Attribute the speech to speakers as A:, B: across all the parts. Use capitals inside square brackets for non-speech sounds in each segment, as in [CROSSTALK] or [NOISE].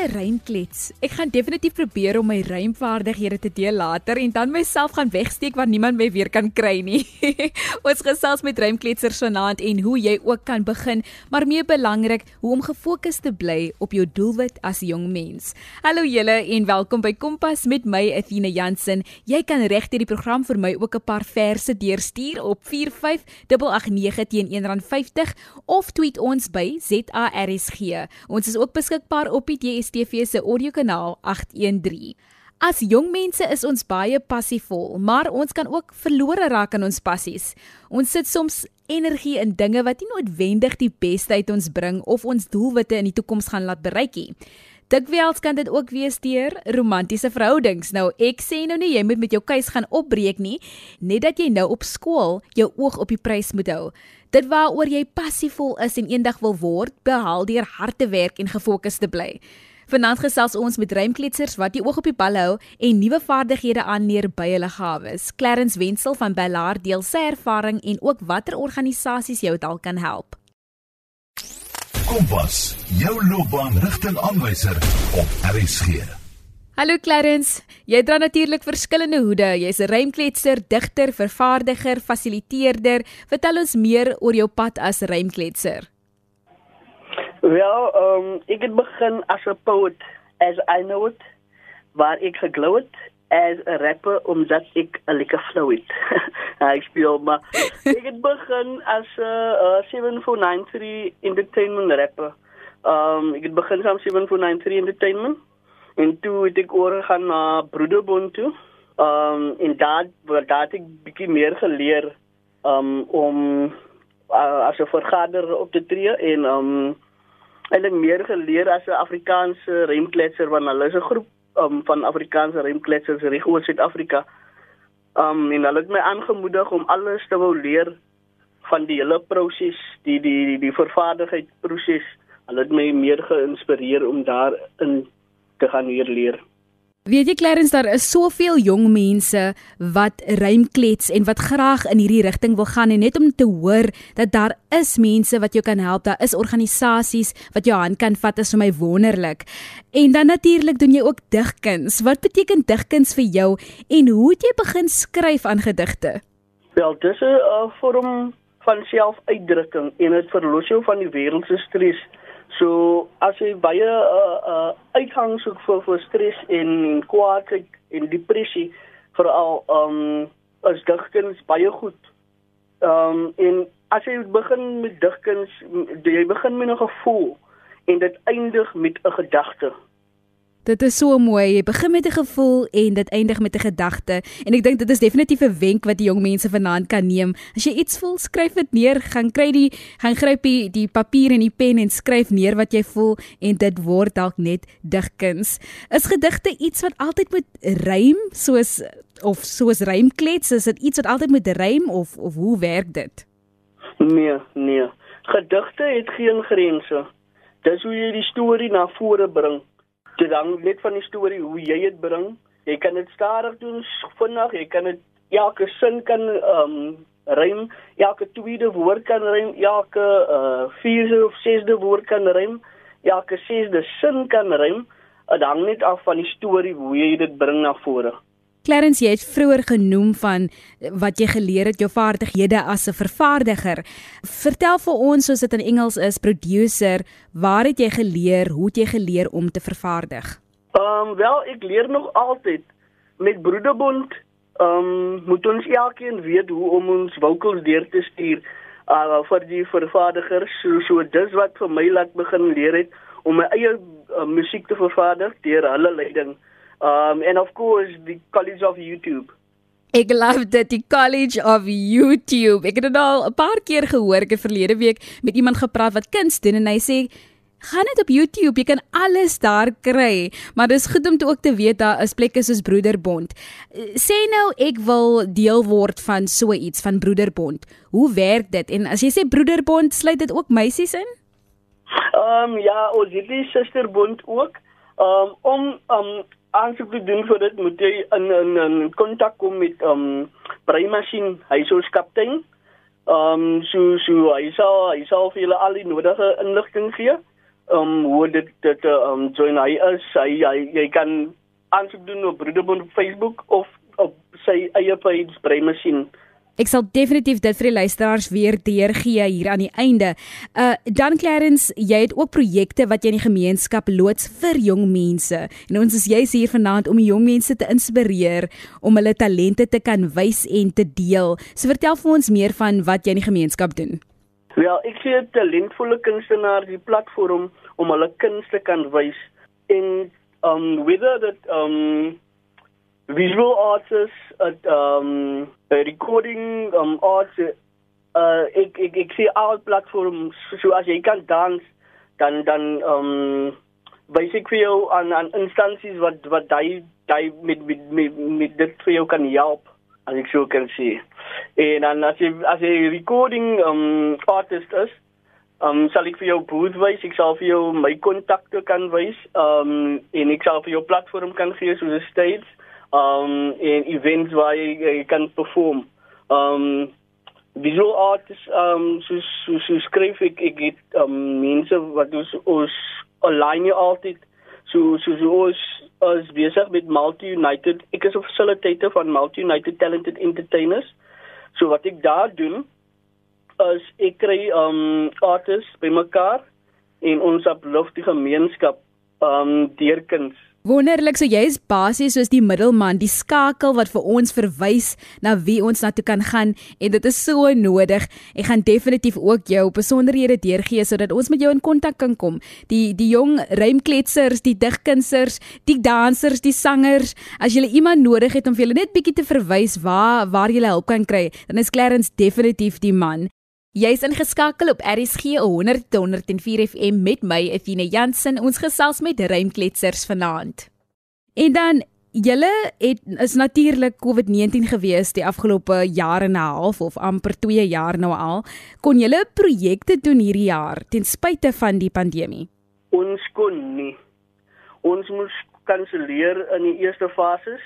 A: 'n rymklets. Ek gaan definitief probeer om my rymvaardighede te deel later en dan myself gaan wegsteek waar niemand my weer kan kry nie. [LAUGHS] Ons gesels met rymkletsers vanaand en hoe jy ook kan begin, maar meer belangrik, hoe om gefokus te bly op jou doelwit as jong mens. Hallo julle en welkom by Kompas met my Athena Jansen. Jy kan regdeur die program vir my ook 'n paar verse deurstuur op 45889 teen R1.50 of tweet ons by ZARSG. Ons is ook beskikbaar op die DSTV se audiokanaal 813. As jong mense is ons baie passievol, maar ons kan ook verlore raak in ons passies. Ons sit soms energie in dinge wat nie noodwendig die beste uit ons bring of ons doelwitte in die toekoms gaan laat bereik nie. Dikwels kan dit ook wees deur romantiese verhoudings. Nou ek sê nou nie jy moet met jou keus gaan opbreek nie, net dat jy nou op skool jou oog op die prys moet hou. Dit waaroor jy passievol is en eendag wil word, behaal deur hard te werk en gefokus te bly. Vanaand gesels ons met ruimkletsers wat die oog op die bal hou en nuwe vaardighede aanleer by hulle gawes. Clarence Wenzel van Bellaar deel sy ervaring en ook watter organisasies jou dalk kan help.
B: Kompas, jou loopbaanrigtingaanwyser op RSG.
A: Hallo Clarence, jy dra natuurlik verskillende hoede. Jy's 'n rymkletser, digter, vervaardiger, fasiliteerder. Vertel ons meer oor jou pad as rymkletser.
C: Wel, um, ek het begin as 'n poet as I know it, waar ek geglo het as 'n rapper omdat ek 'n lekker flow het. [LAUGHS] ek speel maar ek het begin as 'n uh, 7493 entertainment rapper. Um ek het begin saam 7493 entertainment En toe het ek oorgegaan na Broederbond toe. Um en daar daar het ek bietjie meer geleer um om uh, as 'n vergader op te tree en um eintlik meer geleer as 'n Afrikaanse remkletser want hulle is 'n groep um van Afrikaanse remkletsers reg oor Suid-Afrika. Um en hulle het my aangemoedig om alles te wou leer van die hele proses, die die die, die vervaardigheid proses. Hulle het my meer geïnspireer om daar in te gaan leer.
A: Weet jy Clarence daar is soveel jong mense wat rymklets en wat graag in hierdie rigting wil gaan en net om te hoor dat daar is mense wat jou kan help, daar is organisasies wat jou hand kan vat is vir my wonderlik. En dan natuurlik doen jy ook digkuns. Wat beteken digkuns vir jou en hoe het jy begin skryf aan gedigte?
C: Wel, dis 'n vorm van selfuitdrukking en dit verlos jou van die wêreldse stres So as jy baie uh, uh uitgang soek vir vir stres en kwaadheid en depressie veral um as digkuns baie goed. Um en as jy begin met digkuns, jy begin met 'n gevoel en dit eindig met 'n gedagte.
A: Dit is so mooi. Jy begin met 'n gevoel en dit eindig met 'n gedagte. En ek dink dit is definitief 'n wenk wat die jong mense vanaand kan neem. As jy iets voel, skryf dit neer. Gaan kry die gaan gryp die, die papier en die pen en skryf neer wat jy voel en dit word dalk net digkuns. Is gedigte iets wat altyd moet rym soos of soos rymklets? Is dit iets wat altyd moet rym of of hoe werk dit?
C: Nee, nee. Gedigte het geen grense. Dis hoe jy die storie na vore bring dit hang net van die storie hoe jy dit bring. Jy kan dit stadig doen, vinnig, jy kan dit elke sin kan ehm um, rym, elke tweede woord kan rym, elke uh vierde of sesde woord kan rym, elke sesde sin kan rym. Dit hang net af van die storie hoe jy dit bring na vore.
A: Clarence, jy het vroeër genoem van wat jy geleer het jou vaardighede as 'n vervaardiger. Vertel vir ons soos dit in Engels is, producer, waar het jy geleer, hoe het jy geleer om te vervaardig?
C: Ehm um, wel, ek leer nog altyd met Broederbond. Ehm um, moet ons elkeen weet hoe om ons vocals deur te stuur uh, vir die vervaardigers. So, so dis wat vir my laat begin leer het om my eie uh, musiek te vervaardig deur hulle leiding. Um and of course the College of YouTube.
A: Ek love dit die College of YouTube. Ek het dit al 'n paar keer gehoor. Ek het verlede week met iemand gepraat wat kuns doen en hy sê gaan net op YouTube, jy kan alles daar kry. Maar dis goed om te ook te weet daar is plekke soos Broederbond. Sê nou ek wil deel word van so iets van Broederbond. Hoe werk dit? En as jy sê Broederbond, sluit dit ook meisies in?
C: Ehm um, ja, ons het die Susterbond ook. Ehm um, om um aansoek te doen vir dit moet jy in in in kontak kom met um Breimashin hy is ons kaptein. Um so so hy sal hy sal vir julle al die nodige inligting gee. um hoe dit dit um join hy is hy hy jy kan aansoek doen op Broederbond op Facebook of op sy eie page Breimasien.
A: Ek sal definitief dit vir die luisteraars weer deurgee hier aan die einde. Uh dan Clarence, jy het ook projekte wat jy in die gemeenskap loods vir jong mense. En ons is juis hier vanaand om die jong mense te inspireer om hulle talente te kan wys en te deel. So vertel vir ons meer van wat jy in die gemeenskap doen.
C: Wel, ek sien talentvolle kunstenaars die platform om hulle kuns te kan wys en um whether that um visual artists at um recording um arts uh ek ek ek sien al platforms so as jy kan dans dan dan um basic vir jou aan aan instansies wat wat jy jy met met met, met dit vir jou kan help as ek so kan sê. En dan as jy as jy recording um artist is, um sal ek vir jou booth wys, ek sal vir jou my kontakte kan wys, um en ek sal vir jou platform kan gee soos 'n stage, um en events waar jy, jy kan perform. Um visual artists um so so, so skryf ek ek het um mense wat ons ons online altyd so so so ons is besig met Multi United. Ek is 'n facilitator van Multi United Talented Entertainers. So wat ek daar doen is ek kry um artists bymekaar en ons uplift die gemeenskap um deur kuns.
A: Wonderlik, so jy is basies soos die middelman, die skakel wat vir ons verwys na wie ons na toe kan gaan en dit is so nodig. Ek gaan definitief ook jou besonderhede deurgee sodat ons met jou in kontak kan kom. Die die jong rymkletsers, die digkunsers, die dansers, die sangers, as jy iemand nodig het om vir julle net bietjie te verwys waar waar jy hulp kan kry, dan is Clarence definitief die man. Jy's ingeskakel op RSG 100.104 FM met my Athena Jansen. Ons gesels met rymkletsers vanaand. En dan julle het is natuurlik COVID-19 gewees die afgelope jaar en 'n half of amper 2 jaar nou al. Kon julle projekte doen hierdie jaar ten spyte van die pandemie?
C: Ons kon nie. Ons moes kanselleer in die eerste fases.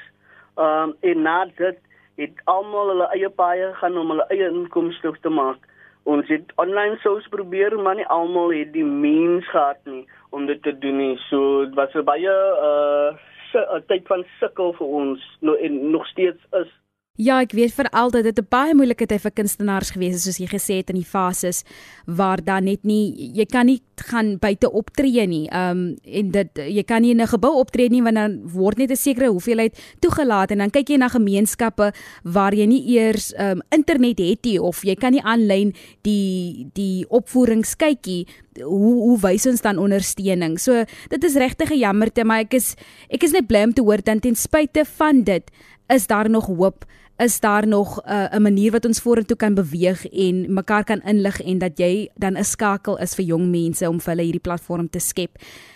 C: Ehm um, en na dit het almal hulle eie paaie gaan om hulle eie inkomste te maak ons het online shows probeer maar nie almal het die means gehad nie om dit te doen nie. So dit was baie uh 'n tyd van sukkel vir ons no, en nog steeds is
A: Ja, ek weet veral dat dit 'n baie moeilike tyd vir kunstenaars gewees het soos jy gesê het in die fases waar dan net nie jy kan nie gaan buite optree nie. Um en dit jy kan nie in 'n gebou optree nie want dan word net 'n sekere hoeveelheid toegelaat en dan kyk jy na gemeenskappe waar jy nie eers um internet het nie of jy kan nie aanlyn die die opvoerings kykie hoe hoe wys ons dan ondersteuning. So dit is regtig 'n jammerte, maar ek is ek is net bly om te hoor dan ten spyte van dit is daar nog hoop is daar nog 'n uh, manier wat ons vorentoe kan beweeg en mekaar kan inlig en dat jy dan 'n skakel is vir jong mense om vir hulle hierdie platform te skep.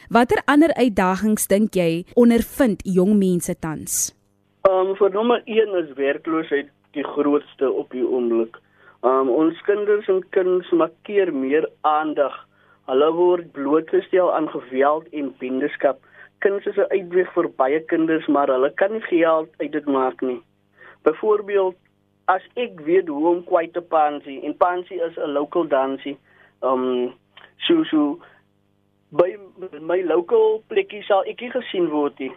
A: Watter ander uitdagings dink jy ondervind jong mense tans?
C: Ehm um, vir nommer 1 is werkloosheid die grootste op die oomblik. Ehm um, ons kinders en kinders markeer meer aandag. Hulle word blootgestel aan geweld en bindeskap. Kinders is 'n uitweg vir baie kinders, maar hulle kan nie geld uit dit maak nie. Byvoorbeeld as ek weet hoe om kwyt te pansie en pansie is 'n local dansie. Um so so by my local plekkie sal ek nie gesien word nie.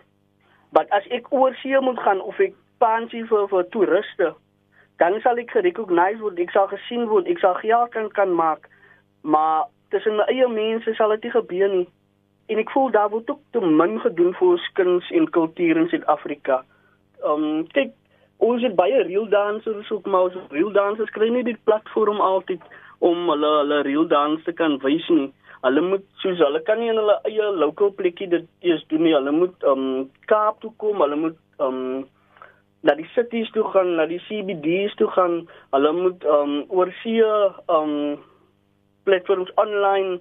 C: Maar as ek oor see moet gaan of ek pansie vir vir toeriste, dan sal ek gerecognize word, ek sal gesien word, ek sal geld kan kan maak. Maar tussen my eie mense sal dit nie gebeur nie. En ek voel daar word ook te min gedoen vir ons kuns en kultuur in Suid-Afrika. Um kyk ons het baie real dansers ook maar ons real dansers kry nie die platform altyd om hulle hulle real dans te kan wys nie. Hulle moet soos hulle kan nie in hulle eie local plekkie dit eers doen nie. Hulle moet um Kaap toe kom, hulle moet um na die cities toe gaan, na die CBD's toe gaan. Hulle moet um oorsee um platforms online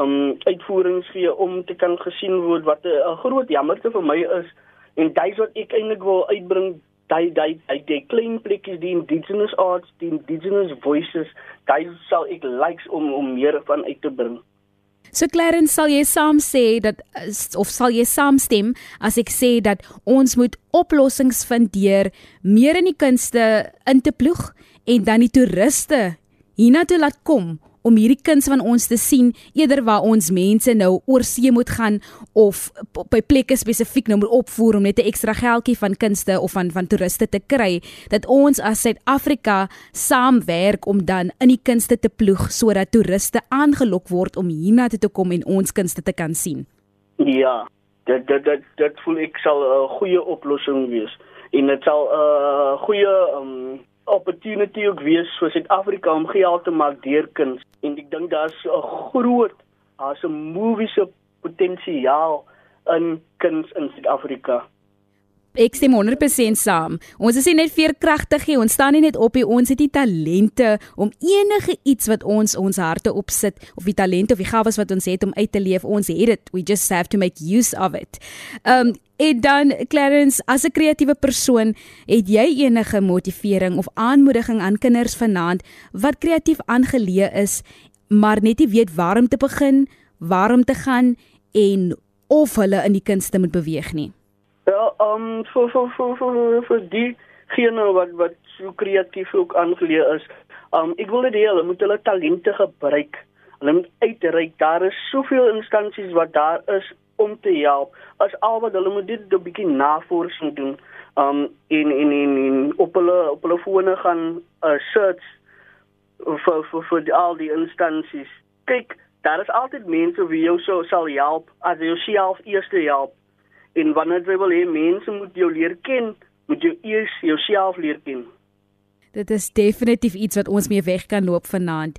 C: um uitvoerings gee om te kan gesien word wat 'n groot jammerte vir my is en dis wat ek eintlik wil uitbring daai daai daai die klein plekkies die indigenous arts die indigenous voices. Daai sal ek likes om om meer van uit te bring.
A: So Clarence sal jy saam sê dat of sal jy saamstem as ek sê dat ons moet oplossings vind deur meer in die kunste in te ploeg en dan die toeriste hiernatoe laat kom om hierdie kuns van ons te sien eerder waar ons mense nou oor see moet gaan of by plekke spesifiek nou moet opvoer om net 'n ekstra geldjie van kunste of van van toeriste te kry dat ons as Suid-Afrika saamwerk om dan in die kunste te ploeg sodat toeriste aangelok word om hiernatoe te kom en ons kunste te kan sien.
C: Ja, dit dit dit dit voel ek sal 'n uh, goeie oplossing wees en dit sal 'n uh, goeie um, opportunity ook wees vir Suid-Afrika om geld te maak deur kuns en ek dink daar's 'n groot daar's 'n movie se potensiaal in kuns in Suid-Afrika.
A: Ek stem 100% saam. Ons is nie net veerkragtig nie, ons staan nie net op nie, ons het die talente om enige iets wat ons ons harte opsit of die talente of die gawes wat ons het om uit te leef, ons het dit. We just have to make use of it. Um en dan Clarence, as 'n kreatiewe persoon, het jy enige motivering of aanmoediging aan kinders vanaand wat kreatief aangeleë is, maar net nie weet waar om te begin, waar om te gaan en of hulle in die kunste moet beweeg nie?
C: Ja, ehm um, vir vir vir vir vir die gene wat wat so kreatief ook aangeleë is. Ehm um, ek wil dit hê hulle moet hulle talente gebruik. Hulle moet uitreik. Daar is soveel instansies wat daar is om te help. As al wat hulle moet dit 'n bietjie navorsing doen. Ehm um, in in in in op hulle op hulle fone gaan uh, search vir vir vir al die instansies. Kyk, daar is altyd mense wie jou so sal help as jy jouself eers help En wanneer jy wil hê mense moet jou leer ken, moet jy eers jouself leer ken.
A: Dit is definitief iets wat ons mee weg kan loop vanaand.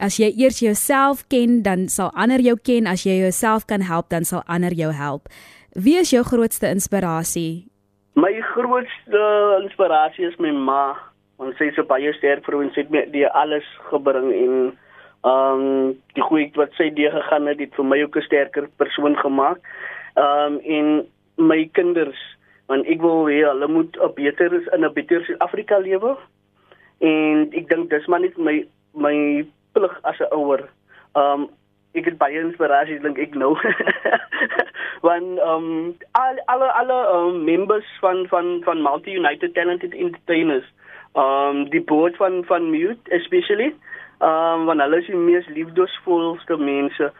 A: As jy eers jouself ken, dan sal ander jou ken. As jy jouself kan help, dan sal ander jou help. Wie is jou grootste inspirasie?
C: My grootste inspirasie is my ma. Want sy is so baie sterk vir ons, sy het my die alles gebring en ehm um, die goeie wat sy deur gegaan het, het vir my ook 'n sterker persoon gemaak ehm um, en my kinders want ek wil hê hulle moet 'n beter is in 'n beter Suid-Afrika lewe. En ek dink dis maar net my my plig as 'n ouer. Ehm um, ek het baie inspirasie dink ek nou. [LAUGHS] want ehm um, al alle alle um, members van van van Multi United Talented Entertainers ehm um, die board van van Mute especially ehm um, want hulle is die mees liefdesvolste mense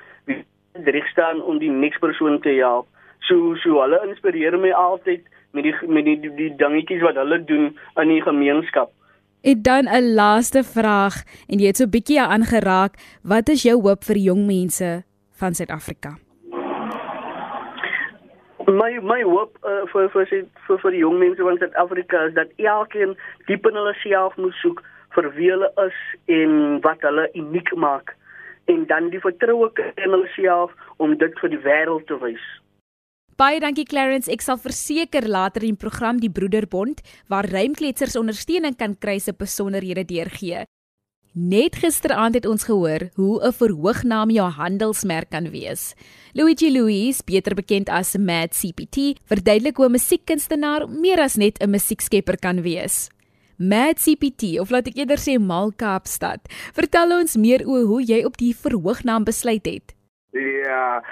C: reg staan om die niks persoon te help. So so hulle inspireer my altyd met die met die die, die dingetjies wat hulle doen in die gemeenskap.
A: En dan 'n laaste vraag en jy het so bietjie aangeraak, wat is jou hoop vir jong mense van Suid-Afrika?
C: My my hoop uh, vir vir vir vir die jong mense van Suid-Afrika is dat elkeen diep in hulle self moet soek vir wie hulle is en wat hulle uniek maak en dan die vertroue in hulself om dit vir die wêreld te wys.
A: Baie dankie Clarence, ek sal verseker later in die program die Broederbond waar rymkletsers ondersteuning kan kry se besonderhede deurgee. Net gisteraand het ons gehoor hoe 'n verhoognaam jou handelsmerk kan wees. Luigi Louise, beter bekend as Mad CPT, verduidelik hoe 'n musiekkunstenaar meer as net 'n musiekskepper kan wees. Mad CPT of laat ek eerder sê Mal Kaapstad. Vertel ons meer oor hoe jy op die verhoognaam besluit het.
D: Ja.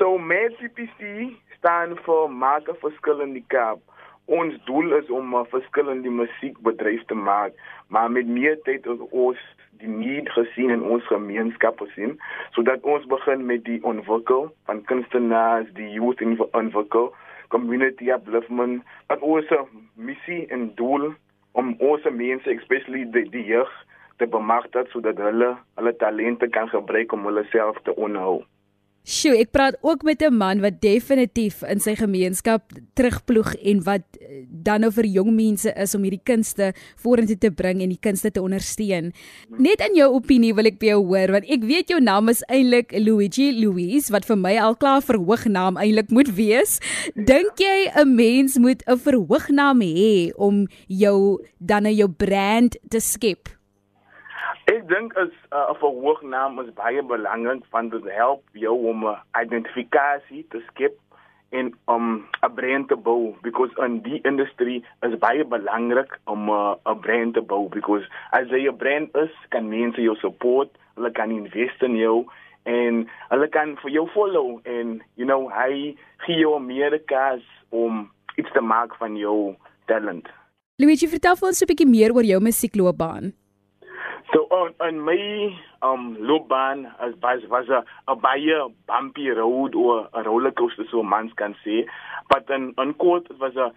D: So Mad CPT staan vir Maak 'n verskil in die Kaap. Ons doel is om 'n verskil in die musiekbedryf te maak, maar met meer tyd as ons die need gesien in ons gemeenskap gesien, sodat ons begin met die ontwikkel van kunstenaars, die youth in ontwikkel, community upliftment, wat ons missie en doel om ons mense, especially die, die jeug, te bemagtig sodat hulle hulle talente kan gebruik om hulle self te onderhou.
A: Sjoe, ek praat ook met 'n man wat definitief in sy gemeenskap terugploeg en wat eh, dan nou vir jong mense is om hierdie kunste vorentoe te bring en die kunste te ondersteun. Net in jou opinie wil ek by jou hoor want ek weet jou naam is eintlik Luigi Louise wat vir my al klaar verhoognaam eintlik moet wees. Dink jy 'n mens moet 'n verhoognaam hê om jou dan nou jou brand te skep?
D: Ek dink as 'n uh, verhoognaam is baie belangrik want dit help jou om 'n identifikasie te skep en om 'n brand te bou because in die industrie is baie belangrik om 'n uh, brand te bou because as jy 'n brand is, kan mense jou support, hulle kan invest in jou en hulle kan vir jou follow en you know hy gee jou meer kans om iets te maak van jou talent.
A: Luigi, vertel vir ons 'n bietjie meer oor jou musiekloopbaan.
D: So on in my um loopbaan as was was 'n 'n baie bumpy road of 'n rollercoaster so mans kan sê. But in in kort it was 'n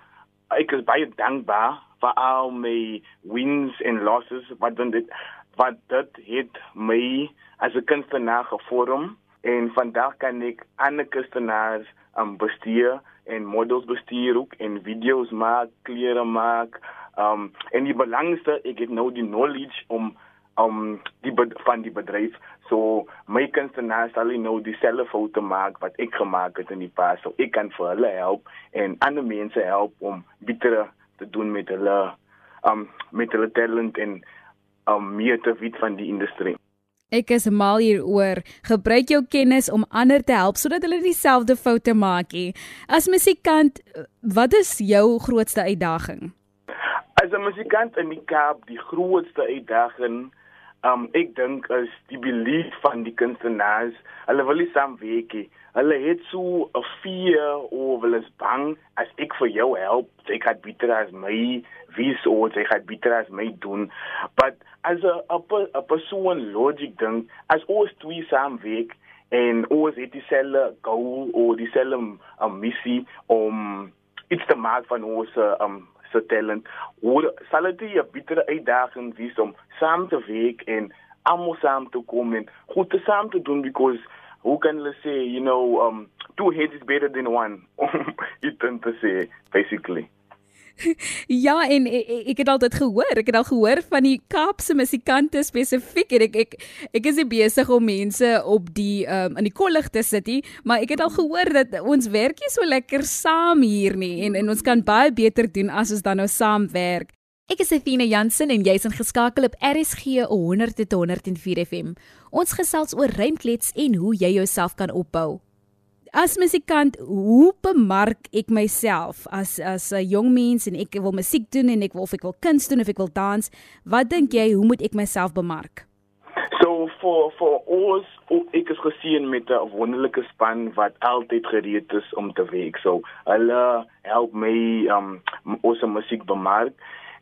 D: ek is baie dankbaar vir al my wins and losses wat dan dit wat dit het my as 'n kunstenaar gevorm en vandag kan ek ander kunstenaars um bestuur en models bestuur ook en video's maak, klere maak. Um en die belangrikste ek het nou die knowledge om um die van die bedryf so my kunstenaars sal nou dieselfde foto maak wat ek gemaak het in die pas so ek kan vir hulle help en ander mense help om beter te doen met hulle um met hulle talent en um meer te weet van die industrie
A: Ek is mal hieroor. Gebruik jou kennis om ander te help sodat hulle dieselfde foute maak nie. As musikant, wat is jou grootste uitdaging?
D: As 'n musikant in die Kaap, die grootste uitdaging Um ek dink is die belief van die kunstenaars. Hulle wil nie saamwerk nie. Hulle het so 'n fear of hulle is bang as ek vir jou help, jy gaan beter as my, wie sou jy gaan beter as my doen. But as a, a persoon logic ding, as ons twee saamwerk en ons het dieselfde goal of dieselfde um, missie om iets te maak van ons um se talent hoe sal dit 'n bitter uitdaging wees om saam te werk en almal saam te kom en goed te saam te doen because who can let's say you know um two heads is better than one it tend to say basically [LAUGHS]
A: ja en ek, ek het altyd gehoor, ek het al gehoor van die Kaapse musikante spesifiek en ek ek ek is besig om mense op die um in die kollig te sit nie, maar ek het al gehoor dat ons werk nie so lekker saam hier nie en en ons kan baie beter doen as ons dan nou saam werk. Ek is Athena Jansen en jy's ingeskakel op RSG 100 tot 104 FM. Ons gesels oor ruimklets en hoe jy jouself kan opbou. As musikant, hoe bemark ek myself as as 'n jong mens en ek wil musiek doen en ek wil of ek wil kuns doen of ek wil dans? Wat dink jy, hoe moet ek myself bemark?
D: So for for ons, ek is gesien met 'n wonderlike span wat altyd gereed is om te werk. So hulle help my um ons musiek bemark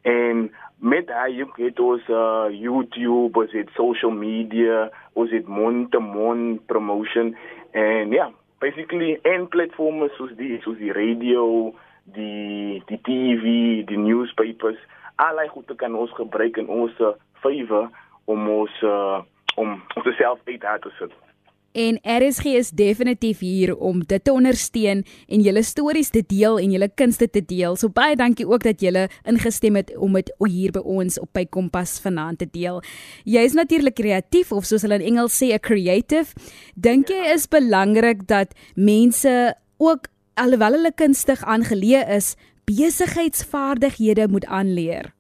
D: en met hy het ons uh, YouTube, ons het social media, ons het mond-to-mond promotion en ja, yeah, basically en platforms soos die soos die radio, die die TV, die newspapers, allei goede kan ons gebruik in ons favor om ons uh, om ons self uit te sit.
A: En RSG is definitief hier om dit te ondersteun en julle stories te deel en julle kunste te deel. So baie dankie ook dat julle ingestem het om dit hier by ons op by Kompas vanaand te deel. Jy is natuurlik kreatief of soos hulle in Engels sê 'n creative. Dink jy is belangrik dat mense ook alhoewel hulle kunstig aangeleë is, besigheidsvaardighede moet aanleer?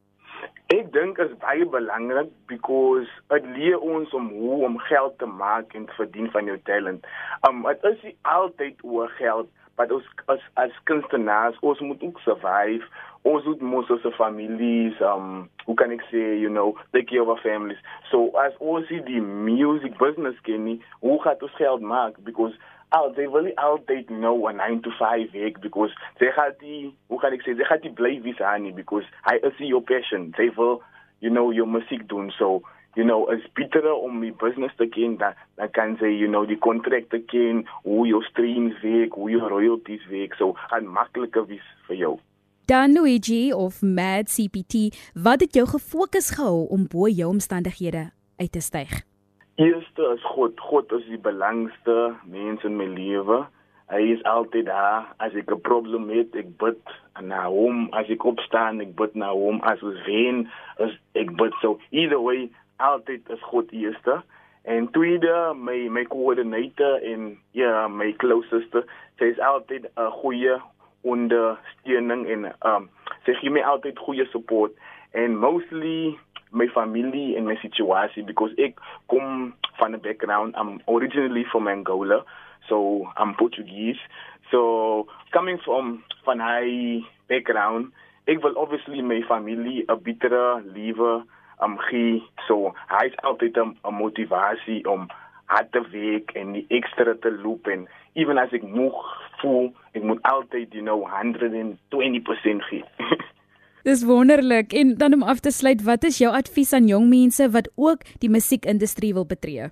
D: Ek dink is baie belangrik because dit leer ons om hoe om geld te maak en te verdien van jou talent. Um dit is nie altyd oor geld, maar ons as as kunstenaars, ons moet ook survive. Ons moet mos ons families um hoe kan ek sê, you know, take care of our families. So as ons die music business ken nie, hoe gaan ons geld maak because oh, they really altyd know a 9 to 5 werk because they gaan die hoe kan ek sê they gaan die bly aan nie because hy is your passion. They will you know your musiek doen. So you know as beter om die business te ken dan dan kan jy you know die kontrak te ken hoe jou streams werk hoe jou royalties werk. So gaan makliker wees vir jou.
A: Dan Luigi of Mad CPT, wat het jou gefokus gehou om bo jou omstandighede uit te styg?
D: Eerste is God. God is die belangrikste mens in my lewe. Hy is altyd daar as ek 'n probleem het, ek bid na hom. As ek opstaan, ek bid na hom. As ons wen, as ek bid so. Either way, altyd is God eerste. En tweede, my my coordinator en ja, my closest, sy is altyd 'n goeie ondersteuning en um sy gee my altyd goeie support and mostly my familie en my situasie because ek kom van 'n background I'm originally from Angola so I'm Portuguese. So coming from van hy background ek wil obviously my familie 'n betere lewe am um, gee. So hy is altyd 'n motivasie om hard te werk en die ekstra te loop en even as ek moeg voel ek moet altyd you know 120% gee [LAUGHS]
A: Dis wonderlik. En dan om af te sluit, wat is jou advies aan jong mense wat ook die musiekindustrie wil betree?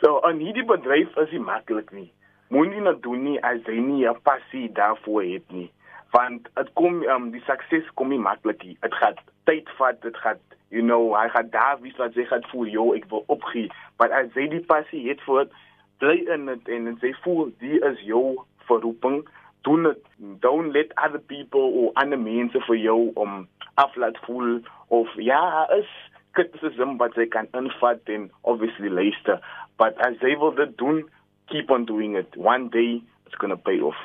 D: So, aan hierdie bedryf is dit maklik nie. Moenie net doen nie as jy nie 'n passie daarvoor het nie. Want dit kom um, die sukses kom nie maklik nie. Dit gaan tyd vat, dit gaan you know, hy gaan daar wie wat sy gaan voel, "Jo, ek wil opgee." Maar as jy die passie het vir dit, bly in dit en sy voel die is jou verroeping doen dit don't let other people or ander mense vir jou om aflaat voel of ja is criticism wat jy kan invat en obviously luister but as they will doen keep on doing it one day it's going to pay off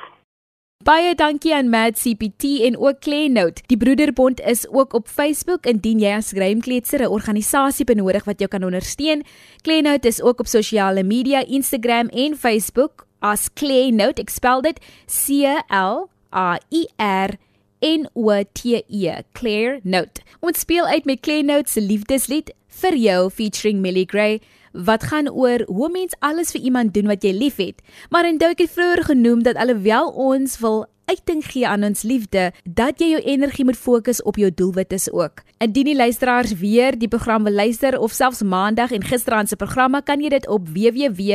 A: Baie dankie aan Mad CPT en ook Klenout. Die Broederbond is ook op Facebook indien jy as Grymkletser 'n organisasie benodig wat jou kan ondersteun. Klenout is ook op sosiale media, Instagram en Facebook as Klenout. Ek spel dit C L A I R N O T E. Claire Note. Ons speel uit met Klenout se liefdeslied vir jou featuring Millie Gray wat gaan oor hoe mens alles vir iemand doen wat jy liefhet. Maar en Doukie het vroeër genoem dat alhoewel ons wil uiting gee aan ons liefde, dat jy jou energie moet fokus op jou doelwitte ook. Indien die luisteraars weer die program wil luister of selfs maandag en gisteraand se programme, kan jy dit op www.rsg.co.za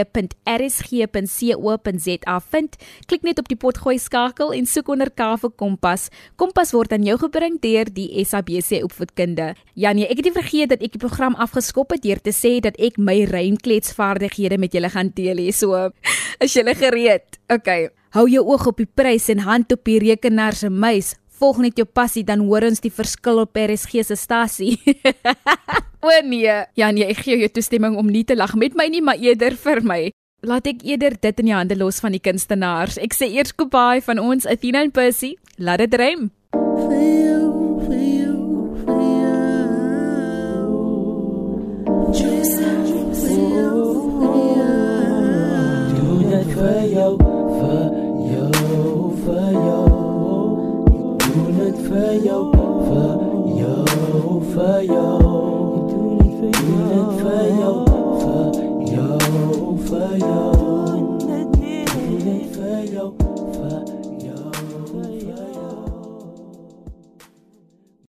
A: vind. Klik net op die potgooi skakel en soek onder K vir Kompas. Kompas word aan jou gebring deur die SABC opvoedkunde. Janie, ek het nie vergeet dat ek die program afgeskop het deur te sê dat ek my rymkletsvaardighede met julle gaan deel hier. So, [LAUGHS] is julle gereed? Okay. Hou jou oog op die prys en hand op die rekenaar se muis. Volg net jou passie dan hoor ons die verskil op RSG se stasie. [LAUGHS] o nee, ja nee, ek gee jou toestemming om nie te lag met my nie, maar eerder vir my. Laat ek eerder dit in die hande los van die kunstenaars. Ek sê eers goodbye van ons Athena en Percy. Laat dit rym. Feel, feel, feel. Just for jou, vir jou, vir jou. Doen dit vir jou,